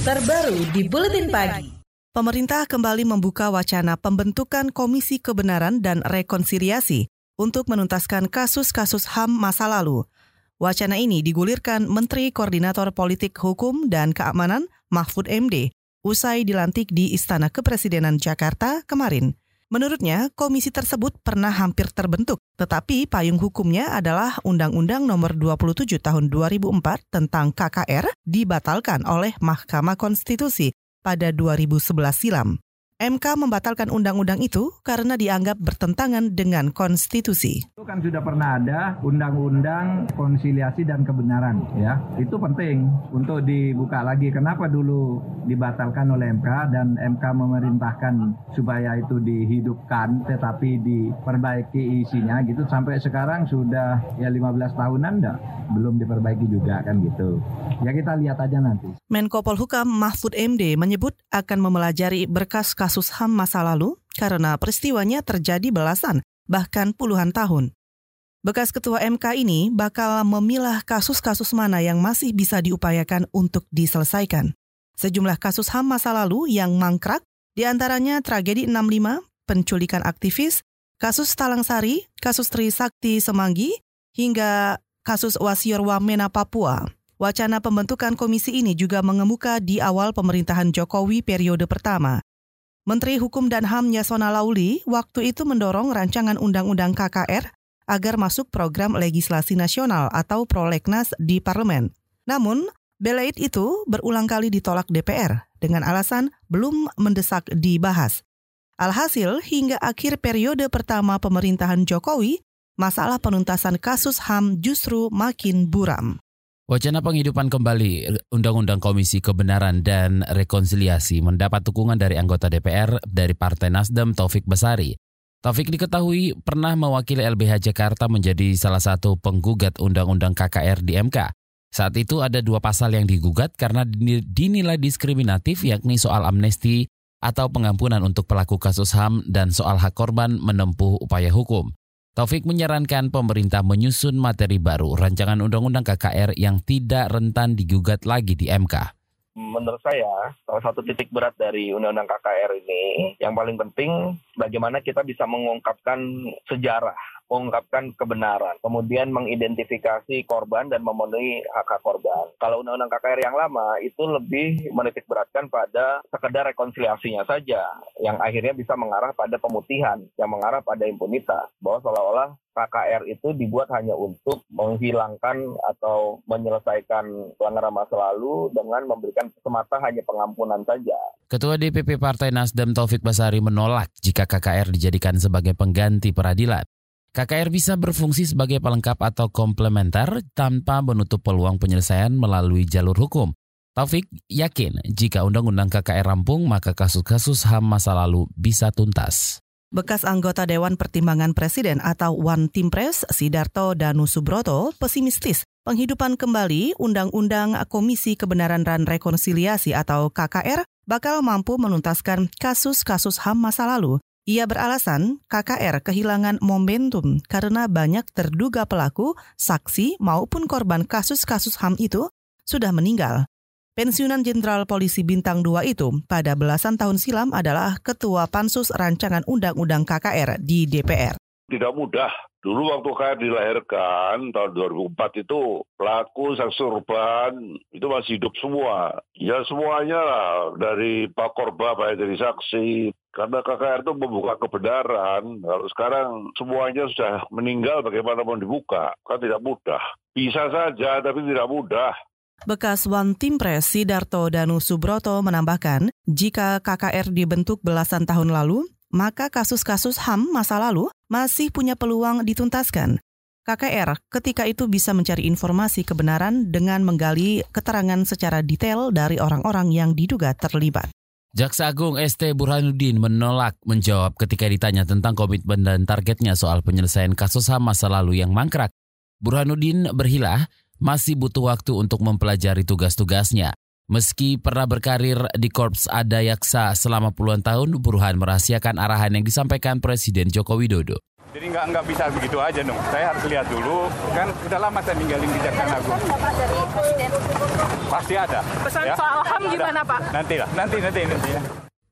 terbaru di Buletin Pagi. Pemerintah kembali membuka wacana pembentukan Komisi Kebenaran dan Rekonsiliasi untuk menuntaskan kasus-kasus HAM masa lalu. Wacana ini digulirkan Menteri Koordinator Politik Hukum dan Keamanan Mahfud MD usai dilantik di Istana Kepresidenan Jakarta kemarin. Menurutnya, komisi tersebut pernah hampir terbentuk, tetapi payung hukumnya adalah Undang-Undang Nomor 27 Tahun 2004 tentang KKR dibatalkan oleh Mahkamah Konstitusi pada 2011 silam. MK membatalkan undang-undang itu karena dianggap bertentangan dengan konstitusi. Itu kan sudah pernah ada undang-undang konsiliasi dan kebenaran ya. Itu penting untuk dibuka lagi. Kenapa dulu dibatalkan oleh MK dan MK memerintahkan supaya itu dihidupkan tetapi diperbaiki isinya gitu sampai sekarang sudah ya 15 tahunan enggak belum diperbaiki juga kan gitu. Ya kita lihat aja nanti. Menko Polhukam Mahfud MD menyebut akan memelajari berkas kasus HAM masa lalu karena peristiwanya terjadi belasan, bahkan puluhan tahun. Bekas ketua MK ini bakal memilah kasus-kasus mana yang masih bisa diupayakan untuk diselesaikan. Sejumlah kasus HAM masa lalu yang mangkrak, di antaranya tragedi 65, penculikan aktivis, kasus Talang Sari, kasus Trisakti Semanggi, hingga kasus Wasior Wamena Papua. Wacana pembentukan komisi ini juga mengemuka di awal pemerintahan Jokowi periode pertama. Menteri Hukum dan HAM Yasona Lauli waktu itu mendorong rancangan Undang-Undang KKR agar masuk program legislasi nasional atau prolegnas di parlemen. Namun, belait itu berulang kali ditolak DPR dengan alasan belum mendesak dibahas. Alhasil, hingga akhir periode pertama pemerintahan Jokowi, masalah penuntasan kasus HAM justru makin buram. Wacana penghidupan kembali Undang-Undang Komisi Kebenaran dan Rekonsiliasi mendapat dukungan dari anggota DPR dari Partai Nasdem Taufik Besari. Taufik diketahui pernah mewakili LBH Jakarta menjadi salah satu penggugat Undang-Undang KKR di MK. Saat itu ada dua pasal yang digugat karena dinilai diskriminatif yakni soal amnesti atau pengampunan untuk pelaku kasus HAM dan soal hak korban menempuh upaya hukum. Taufik menyarankan pemerintah menyusun materi baru rancangan undang-undang KKR yang tidak rentan digugat lagi di MK. Menurut saya, salah satu titik berat dari undang-undang KKR ini yang paling penting bagaimana kita bisa mengungkapkan sejarah mengungkapkan kebenaran, kemudian mengidentifikasi korban dan memenuhi hak-hak korban. Kalau undang-undang KKR yang lama itu lebih menitik beratkan pada sekedar rekonsiliasinya saja, yang akhirnya bisa mengarah pada pemutihan, yang mengarah pada impunitas, bahwa seolah-olah KKR itu dibuat hanya untuk menghilangkan atau menyelesaikan pelanggaran masa lalu dengan memberikan semata hanya pengampunan saja. Ketua DPP Partai Nasdem Taufik Basari menolak jika KKR dijadikan sebagai pengganti peradilan. KKR bisa berfungsi sebagai pelengkap atau komplementer tanpa menutup peluang penyelesaian melalui jalur hukum. Taufik yakin jika Undang-Undang KKR rampung maka kasus-kasus HAM masa lalu bisa tuntas. Bekas anggota Dewan Pertimbangan Presiden atau One Team Press, Sidarto Danu Subroto, pesimistis penghidupan kembali Undang-Undang Komisi Kebenaran dan Rekonsiliasi atau KKR bakal mampu menuntaskan kasus-kasus HAM masa lalu ia beralasan KKR kehilangan momentum karena banyak terduga pelaku, saksi maupun korban kasus-kasus HAM itu sudah meninggal. Pensiunan Jenderal Polisi Bintang 2 itu pada belasan tahun silam adalah Ketua Pansus Rancangan Undang-Undang KKR di DPR. Tidak mudah Dulu waktu KR dilahirkan tahun 2004 itu pelaku saksi korban itu masih hidup semua. Ya semuanya lah dari Pak Korba, baik dari saksi. Karena KKR itu membuka kebenaran. Kalau sekarang semuanya sudah meninggal bagaimana mau dibuka? Kan tidak mudah. Bisa saja tapi tidak mudah. Bekas One Team Press Sidarto Danu Subroto menambahkan, jika KKR dibentuk belasan tahun lalu, maka kasus-kasus HAM masa lalu masih punya peluang dituntaskan. KKR ketika itu bisa mencari informasi kebenaran dengan menggali keterangan secara detail dari orang-orang yang diduga terlibat. Jaksa Agung ST Burhanuddin menolak menjawab ketika ditanya tentang komitmen dan targetnya soal penyelesaian kasus HAM masa lalu yang mangkrak. Burhanuddin berhilah masih butuh waktu untuk mempelajari tugas-tugasnya. Meski pernah berkarir di Korps Ada Yaksa selama puluhan tahun, Burhan merahasiakan arahan yang disampaikan Presiden Joko Widodo. Jadi nggak nggak bisa begitu aja dong. Saya harus lihat dulu. Kan udah lama saya ninggalin Kejaksaan Agung. Pasti ada. Pesan ya? soal HAM gimana Pak? Nanti lah, nanti nanti nanti ya.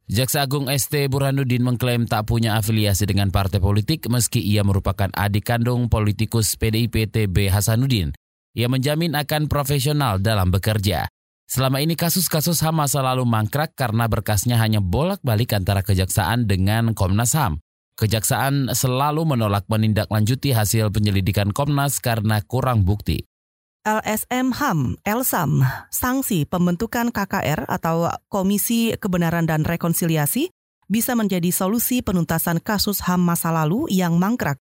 Jaksa Agung ST Burhanuddin mengklaim tak punya afiliasi dengan partai politik meski ia merupakan adik kandung politikus PDIP TB Hasanuddin. Ia menjamin akan profesional dalam bekerja. Selama ini kasus-kasus HAM masa lalu mangkrak karena berkasnya hanya bolak-balik antara kejaksaan dengan Komnas HAM. Kejaksaan selalu menolak menindaklanjuti hasil penyelidikan Komnas karena kurang bukti. LSM HAM, LSAM, sanksi pembentukan KKR atau Komisi Kebenaran dan Rekonsiliasi bisa menjadi solusi penuntasan kasus HAM masa lalu yang mangkrak.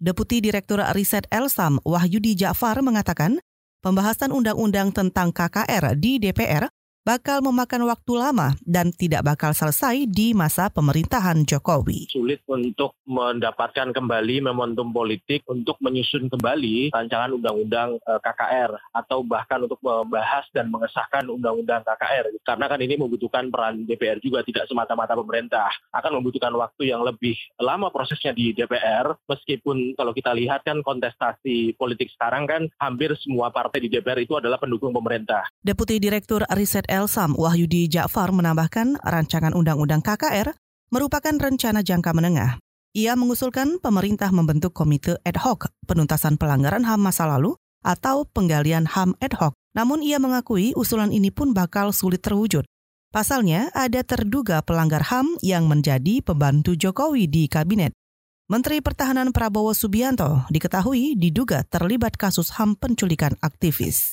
Deputi Direktur Riset LSAM Wahyudi Ja'far mengatakan, pembahasan undang-undang tentang KKR di DPR bakal memakan waktu lama dan tidak bakal selesai di masa pemerintahan Jokowi. Sulit untuk mendapatkan kembali momentum politik untuk menyusun kembali rancangan undang-undang eh, KKR atau bahkan untuk membahas dan mengesahkan undang-undang KKR. Karena kan ini membutuhkan peran DPR juga tidak semata-mata pemerintah. Akan membutuhkan waktu yang lebih lama prosesnya di DPR meskipun kalau kita lihat kan kontestasi politik sekarang kan hampir semua partai di DPR itu adalah pendukung pemerintah. Deputi Direktur Riset Elsam Wahyudi Ja'far menambahkan rancangan Undang-Undang KKR merupakan rencana jangka menengah. Ia mengusulkan pemerintah membentuk komite ad hoc penuntasan pelanggaran HAM masa lalu atau penggalian HAM ad hoc. Namun ia mengakui usulan ini pun bakal sulit terwujud. Pasalnya ada terduga pelanggar HAM yang menjadi pembantu Jokowi di kabinet. Menteri Pertahanan Prabowo Subianto diketahui diduga terlibat kasus HAM penculikan aktivis.